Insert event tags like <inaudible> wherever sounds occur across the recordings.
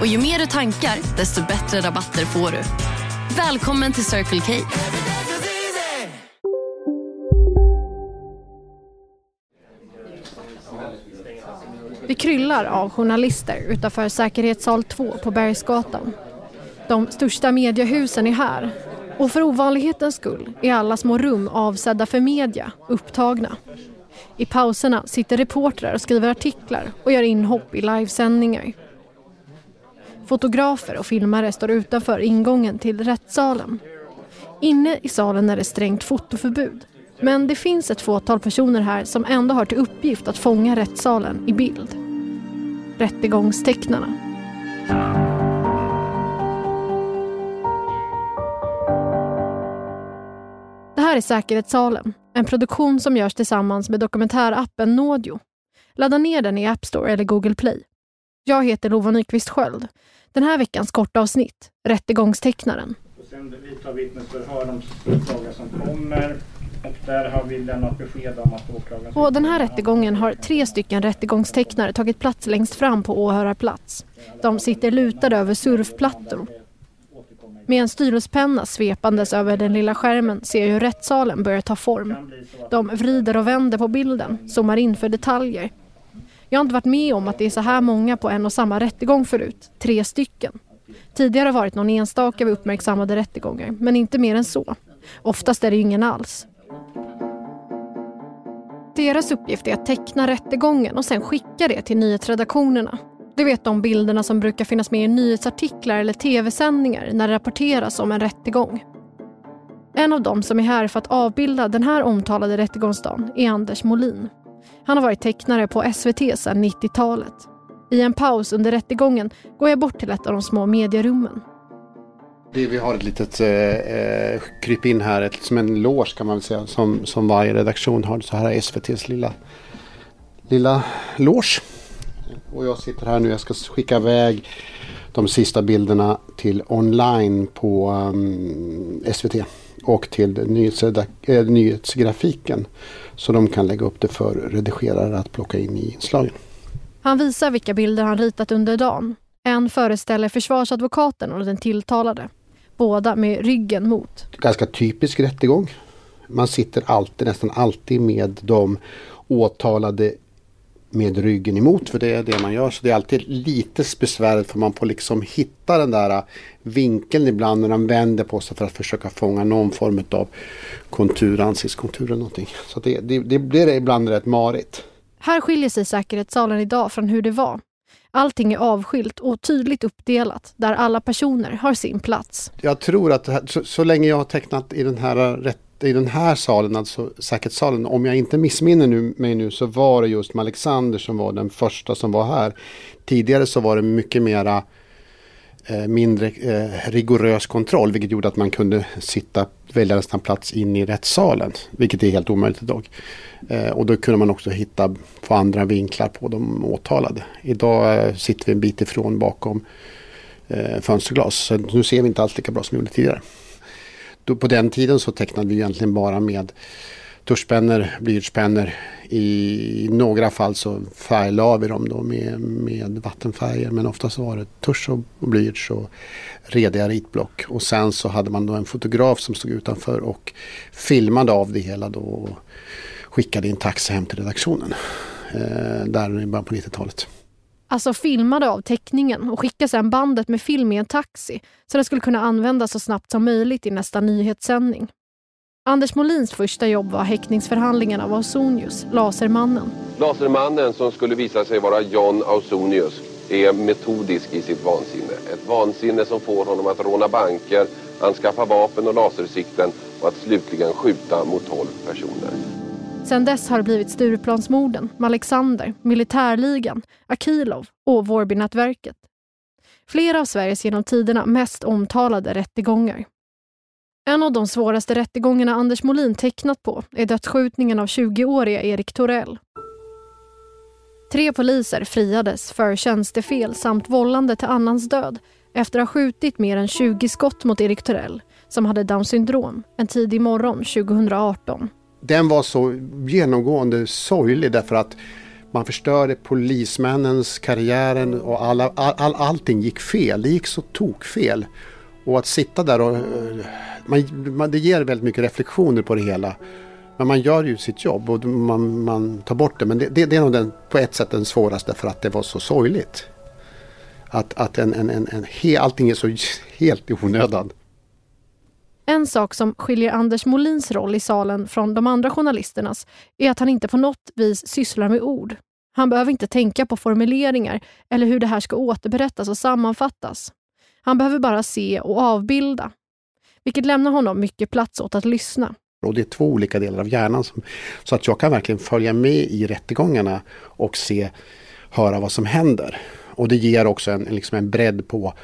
Och ju mer du tankar, desto bättre rabatter får du. Välkommen till Circle K. Vi kryllar av journalister utanför säkerhetssal 2 på Bergsgatan. De största mediehusen är här och för ovanlighetens skull är alla små rum avsedda för media upptagna. I pauserna sitter reportrar och skriver artiklar och gör inhopp i livesändningar. Fotografer och filmare står utanför ingången till rättssalen. Inne i salen är det strängt fotoförbud. Men det finns ett fåtal personer här som ändå har till uppgift att fånga rättssalen i bild. Rättegångstecknarna. Det här är Säkerhetssalen, en produktion som görs tillsammans med dokumentärappen Nådio. Ladda ner den i App Store eller Google Play. Jag heter Lova Nyqvist Sköld. Den här veckans kortavsnitt, Rättegångstecknaren. Och sen vidtar vittnesförhör om fråga som kommer. Och där har vi lämnat besked om att åklagaren... På den här rättegången har tre stycken rättegångstecknare tagit plats längst fram på åhörarplats. De sitter lutade över surfplattor. Med en styrelsepenna svepandes över den lilla skärmen ser jag hur rättssalen börjar ta form. De vrider och vänder på bilden, zoomar in för detaljer. Jag har inte varit med om att det är så här många på en och samma rättegång förut, tre stycken. Tidigare har det varit någon enstaka vid uppmärksammade rättegångar, men inte mer än så. Oftast är det ingen alls. Deras uppgift är att teckna rättegången och sen skicka det till nyhetsredaktionerna. Du vet de bilderna som brukar finnas med i nyhetsartiklar eller tv-sändningar när det rapporteras om en rättegång. En av dem som är här för att avbilda den här omtalade rättegångsdagen är Anders Molin. Han har varit tecknare på SVT sedan 90-talet. I en paus under rättegången går jag bort till ett av de små medierummen. Vi har ett litet eh, eh, kryp in här, ett, som en loge kan man väl säga, som, som varje redaktion har. Så här är SVTs lilla, lilla loge. Och jag sitter här nu, jag ska skicka iväg de sista bilderna till online på ehm, um, SVT och till äh, nyhetsgrafiken. Så de kan lägga upp det för redigerare att plocka in i inslagen. Han visar vilka bilder han ritat under dagen. En föreställer försvarsadvokaten och den tilltalade. Båda med ryggen mot. Ganska typisk rättegång. Man sitter alltid, nästan alltid med de åtalade med ryggen emot för det är det man gör. Så det är alltid lite besvärligt för man får liksom hitta den där vinkeln ibland när de vänder på sig för att försöka fånga någon form av kontur, ansiktskontur eller någonting. Så det, det, det blir ibland rätt marigt. Här skiljer sig säkerhetssalen idag från hur det var. Allting är avskilt och tydligt uppdelat där alla personer har sin plats. Jag tror att så, så länge jag har tecknat i den här rätt i den här salen, alltså säkerhetssalen, om jag inte missminner nu, mig nu så var det just Alexander som var den första som var här. Tidigare så var det mycket mera eh, mindre eh, rigorös kontroll vilket gjorde att man kunde sitta, välja nästan plats in i rättssalen. Vilket är helt omöjligt idag. Eh, och då kunde man också hitta på andra vinklar på de åtalade. Idag eh, sitter vi en bit ifrån bakom eh, fönsterglas. Så nu ser vi inte alls lika bra som vi gjorde tidigare. Då, på den tiden så tecknade vi egentligen bara med tuschpennor, blyertspennor. I några fall så färglade vi dem då med, med vattenfärger men oftast var det tusch och, och blyerts och rediga ritblock. Och sen så hade man då en fotograf som stod utanför och filmade av det hela då och skickade in taxi hem till redaktionen. Eh, där i början på 90-talet. Alltså filmade av teckningen och skickade sedan bandet med film i en taxi så det skulle kunna användas så snabbt som möjligt i nästa nyhetssändning. Anders Molins första jobb var häktningsförhandlingen av Ausonius, Lasermannen. Lasermannen som skulle visa sig vara John Ausonius är metodisk i sitt vansinne. Ett vansinne som får honom att råna banker, anskaffa vapen och lasersikten och att slutligen skjuta mot 12 personer. Sedan dess har det blivit Stureplansmorden, Alexander, Militärligan, Akilov och Vårbynätverket. flera av Sveriges genom tiderna mest omtalade rättegångar. En av de svåraste rättegångarna Anders Molin tecknat på är dödsskjutningen av 20-åriga Erik Torell. Tre poliser friades för tjänstefel samt vållande till annans död efter att ha skjutit mer än 20 skott mot Erik Torell som hade Downs syndrom en tidig morgon 2018. Den var så genomgående sorglig därför att man förstörde polismännens karriären och alla, all, all, allting gick fel. Det gick så tokfel. Och att sitta där och... Eh, man, man, det ger väldigt mycket reflektioner på det hela. Men man gör ju sitt jobb och man, man tar bort det. Men det, det, det är nog den, på ett sätt den svåraste för att det var så sorgligt. Att, att en, en, en, en he, allting är så <laughs> helt i onödan. En sak som skiljer Anders Molins roll i salen från de andra journalisternas är att han inte på något vis sysslar med ord. Han behöver inte tänka på formuleringar eller hur det här ska återberättas och sammanfattas. Han behöver bara se och avbilda, vilket lämnar honom mycket plats åt att lyssna. Och det är två olika delar av hjärnan. Som, så att jag kan verkligen följa med i rättegångarna och se, höra vad som händer. Och det ger också en, liksom en bredd på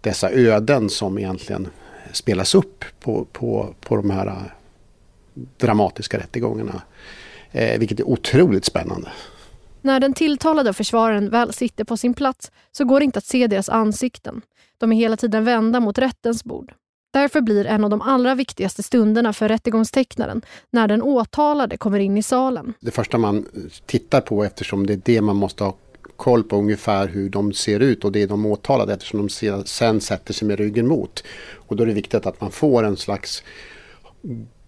dessa öden som egentligen spelas upp på, på, på de här äh, dramatiska rättegångarna. Eh, vilket är otroligt spännande. När den tilltalade och försvararen väl sitter på sin plats så går det inte att se deras ansikten. De är hela tiden vända mot rättens bord. Därför blir en av de allra viktigaste stunderna för rättegångstecknaren när den åtalade kommer in i salen. Det första man tittar på eftersom det är det man måste ha koll på ungefär hur de ser ut och det är de åtalade eftersom de sen sätter sig med ryggen mot. Och då är det viktigt att man får en slags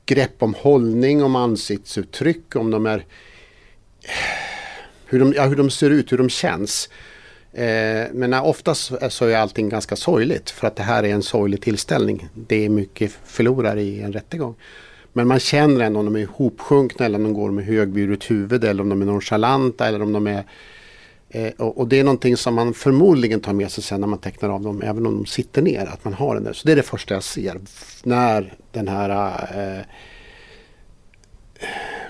grepp om hållning, om ansiktsuttryck, om de är hur de, ja, hur de ser ut, hur de känns. Eh, men oftast så är allting ganska sorgligt för att det här är en sorglig tillställning. Det är mycket förlorare i en rättegång. Men man känner ändå om de är ihopsjunkna eller om de går med högburet huvud eller om de är nonchalanta eller om de är Eh, och, och, det är någonting som man förmodligen tar med sig sen när man tecknar av dem, även om de sitter ner, att man har den där. Så det är det första jag ser när den här eh,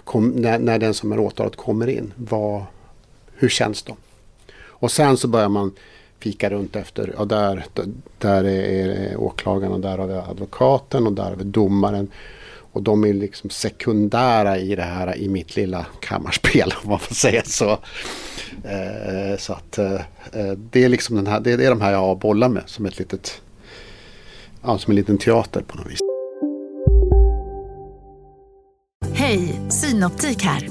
kom, när, när, den som är åtalad kommer in. Vad, hur känns de? Och sen så börjar man fika runt efter, ja där, där är åklagaren och där har vi advokaten och där har vi domaren. Och de är liksom sekundära i det här i mitt lilla kammarspel <laughs> om man får säga så. Eh, så att eh, eh det är liksom den här, det är de här jag bollar med som ett litet, ja, som en liten teater på något vis. Hej, Synoptik här.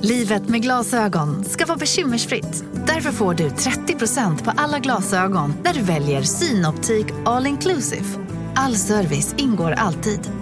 Livet med glasögon ska vara bekymmersfritt. Därför får du 30% på alla glasögon när du väljer Synoptik All Inclusive. All service ingår alltid.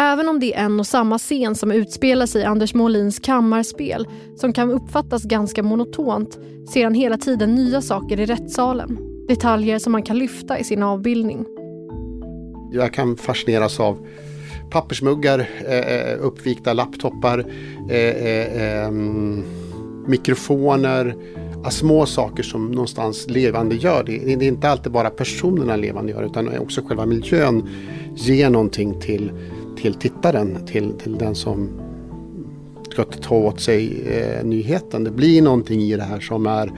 Även om det är en och samma scen som utspelar sig i Anders Molins kammarspel som kan uppfattas ganska monotont ser han hela tiden nya saker i rättssalen. Detaljer som man kan lyfta i sin avbildning. Jag kan fascineras av pappersmuggar, eh, eh, uppvikta laptoppar eh, ehm, mikrofoner, små saker som någonstans levande gör. Det, det är inte alltid bara personerna levande gör utan också själva miljön ger någonting till till tittaren, till, till den som ska ta åt sig eh, nyheten. Det blir någonting i det här som är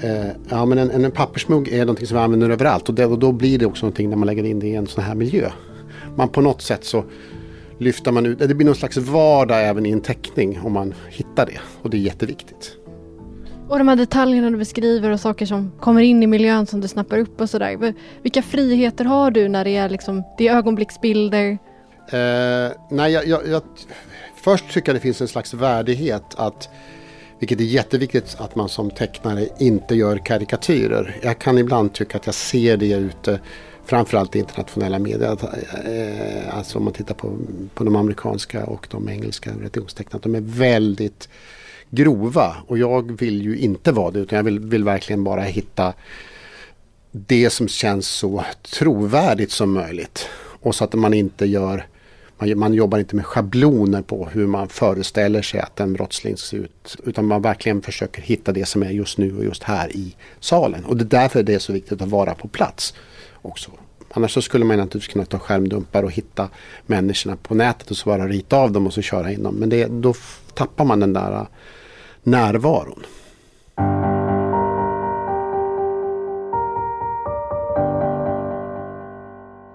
eh, Ja men en, en pappersmugg är någonting som vi använder överallt och, det, och då blir det också någonting när man lägger in det i en sån här miljö. Man på något sätt så lyfter man ut, det blir någon slags vardag även i en teckning om man hittar det och det är jätteviktigt. Och de här detaljerna du beskriver och saker som kommer in i miljön som du snappar upp och sådär. Vilka friheter har du när det är liksom, det är ögonblicksbilder? Eh, nej, jag, jag, jag, först tycker jag det finns en slags värdighet att Vilket är jätteviktigt att man som tecknare inte gör karikatyrer. Jag kan ibland tycka att jag ser det ute framförallt i internationella medier. Eh, alltså om man tittar på, på de amerikanska och de engelska religionstecknarna. De är väldigt grova och jag vill ju inte vara det utan jag vill, vill verkligen bara hitta det som känns så trovärdigt som möjligt. Och så att man inte gör man, man jobbar inte med schabloner på hur man föreställer sig att en brottsling ser ut. Utan man verkligen försöker hitta det som är just nu och just här i salen. Och det är därför det är så viktigt att vara på plats också. Annars så skulle man naturligtvis kunna ta skärmdumpar och hitta människorna på nätet och så bara rita av dem och så köra in dem. Men det, då tappar man den där äh, närvaron.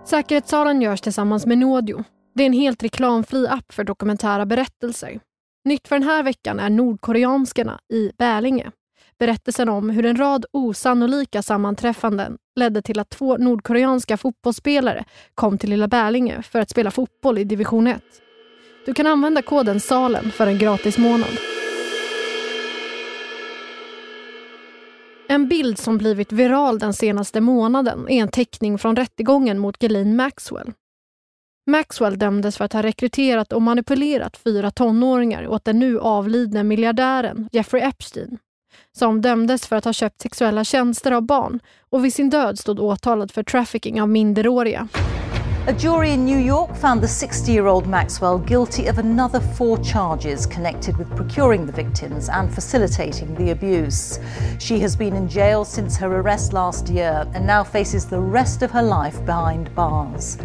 Säkerhetssalen görs tillsammans med Nodio. Det är en helt reklamfri app för dokumentära berättelser. Nytt för den här veckan är Nordkoreanskarna i Bälinge. Berättelsen om hur en rad osannolika sammanträffanden ledde till att två nordkoreanska fotbollsspelare kom till Lilla Bälinge för att spela fotboll i division 1. Du kan använda koden SALEN för en gratis månad. En bild som blivit viral den senaste månaden är en teckning från rättegången mot Ghislaine Maxwell. Maxwell dömdes för att ha rekryterat och manipulerat fyra tonåringar åt den nu avlidne miljardären Jeffrey Epstein som dömdes för att ha köpt sexuella tjänster av barn och vid sin död stod åtalad för trafficking av minderåriga. A jury in New York found the 60-year-old Maxwell guilty of another four charges connected with procuring the victims and facilitating the abuse. She has been in jail since her arrest last year and now faces the rest of her life behind bars.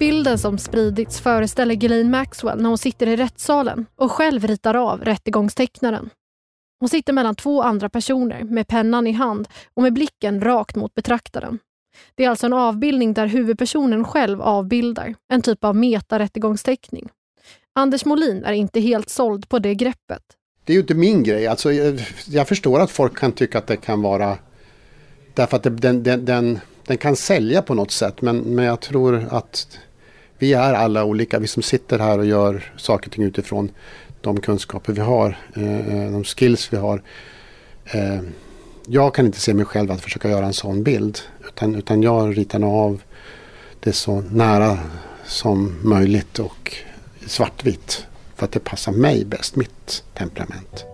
Bilden som spridits föreställer Ghislaine Maxwell när hon sitter i rättssalen och själv ritar av rättegångstecknaren. Hon sitter mellan två andra personer med pennan i hand och med blicken rakt mot betraktaren. Det är alltså en avbildning där huvudpersonen själv avbildar, en typ av metarättegångsteckning. Anders Molin är inte helt såld på det greppet. Det är ju inte min grej. Alltså, jag, jag förstår att folk kan tycka att det kan vara... Därför att det, den, den, den, den, kan sälja på något sätt. Men, men jag tror att vi är alla olika. Vi som sitter här och gör saker och ting utifrån de kunskaper vi har, eh, eh, de skills vi har. Eh, jag kan inte se mig själv att försöka göra en sån bild. Utan, utan jag ritar nog av det så nära som möjligt och svartvitt. För att det passar mig bäst, mitt temperament.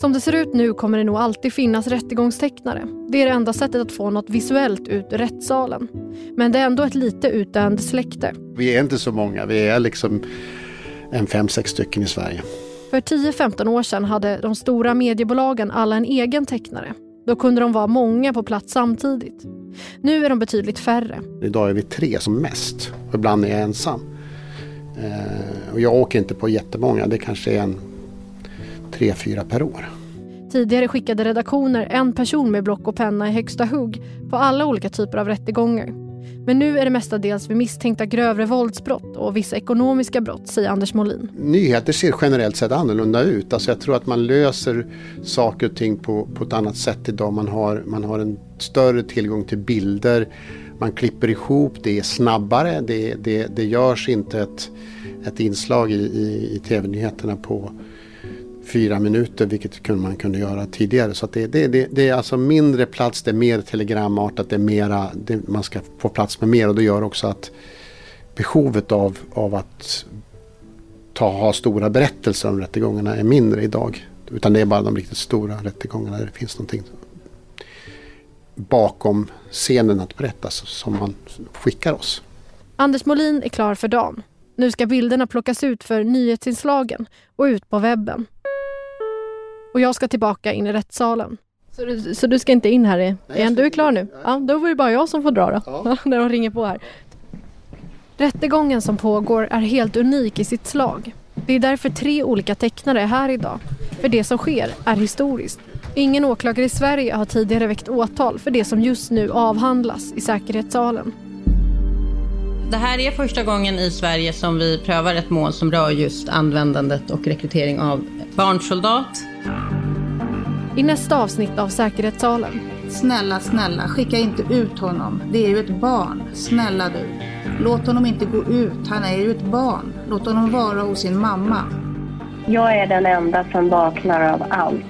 Som det ser ut nu kommer det nog alltid finnas rättegångstecknare. Det är det enda sättet att få något visuellt ut ur rättssalen. Men det är ändå ett lite utdöende släkte. Vi är inte så många, vi är liksom en fem, sex stycken i Sverige. För 10-15 år sedan hade de stora mediebolagen alla en egen tecknare. Då kunde de vara många på plats samtidigt. Nu är de betydligt färre. Idag är vi tre som mest och ibland är jag ensam. Eh, och jag åker inte på jättemånga, det kanske är en tre, fyra per år. Tidigare skickade redaktioner en person med block och penna i högsta hugg på alla olika typer av rättegångar. Men nu är det mestadels vid misstänkta grövre våldsbrott och vissa ekonomiska brott, säger Anders Molin. Nyheter ser generellt sett annorlunda ut. Alltså jag tror att man löser saker och ting på, på ett annat sätt idag. Man har, man har en större tillgång till bilder. Man klipper ihop, det är snabbare. Det, det, det görs inte ett, ett inslag i, i, i tv-nyheterna på fyra minuter vilket man kunde göra tidigare. Så det, det, det, det, är alltså mindre plats, det är mer telegramartat, det är mera, det, man ska få plats med mer och det gör också att behovet av, av att ta, ha stora berättelser om rättegångarna är mindre idag. Utan det är bara de riktigt stora rättegångarna där det finns någonting bakom scenen att berätta som man skickar oss. Anders Molin är klar för dagen. Nu ska bilderna plockas ut för nyhetsinslagen och ut på webben. Och jag ska tillbaka in i rättssalen. Så du, så du ska inte in här igen? Du är klar nu? Ja, då var det bara jag som får dra då. Ja. <laughs> När de ringer på här. Rättegången som pågår är helt unik i sitt slag. Det är därför tre olika tecknare är här idag. För det som sker är historiskt. Ingen åklagare i Sverige har tidigare väckt åtal för det som just nu avhandlas i säkerhetssalen. Det här är första gången i Sverige som vi prövar ett mål som rör just användandet och rekrytering av barnsoldat. I nästa avsnitt av Säkerhetssalen. Snälla, snälla, skicka inte ut honom. Det är ju ett barn. Snälla du. Låt honom inte gå ut. Han är ju ett barn. Låt honom vara hos sin mamma. Jag är den enda som vaknar av allt.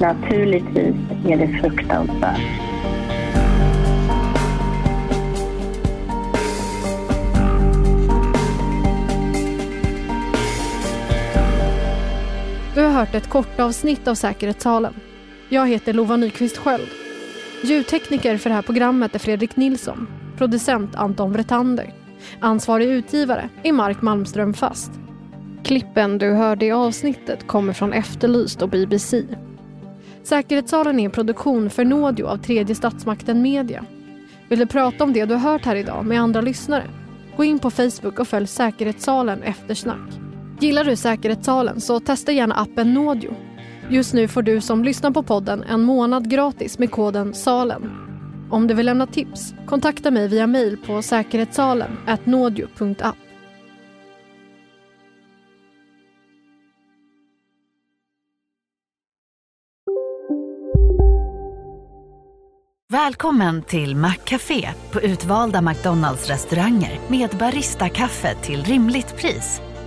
Naturligtvis är det fruktansvärt. Du har hört ett kort avsnitt av Säkerhetssalen. Jag heter Lova Nyqvist Sköld. Ljudtekniker för det här programmet är Fredrik Nilsson. Producent Anton Bretander. Ansvarig utgivare är Mark Malmström Fast. Klippen du hörde i avsnittet kommer från Efterlyst och BBC. Säkerhetssalen är en produktion för Nådio av tredje statsmakten Media. Vill du prata om det du hört här idag med andra lyssnare? Gå in på Facebook och följ Säkerhetssalen Eftersnack. Gillar du Säkerhetssalen så testa gärna appen Nodio. Just nu får du som lyssnar på podden en månad gratis med koden SALEN. Om du vill lämna tips, kontakta mig via mejl på säkerhetssalen nådio.app. Välkommen till Maccafé på utvalda McDonalds restauranger med Baristakaffe till rimligt pris.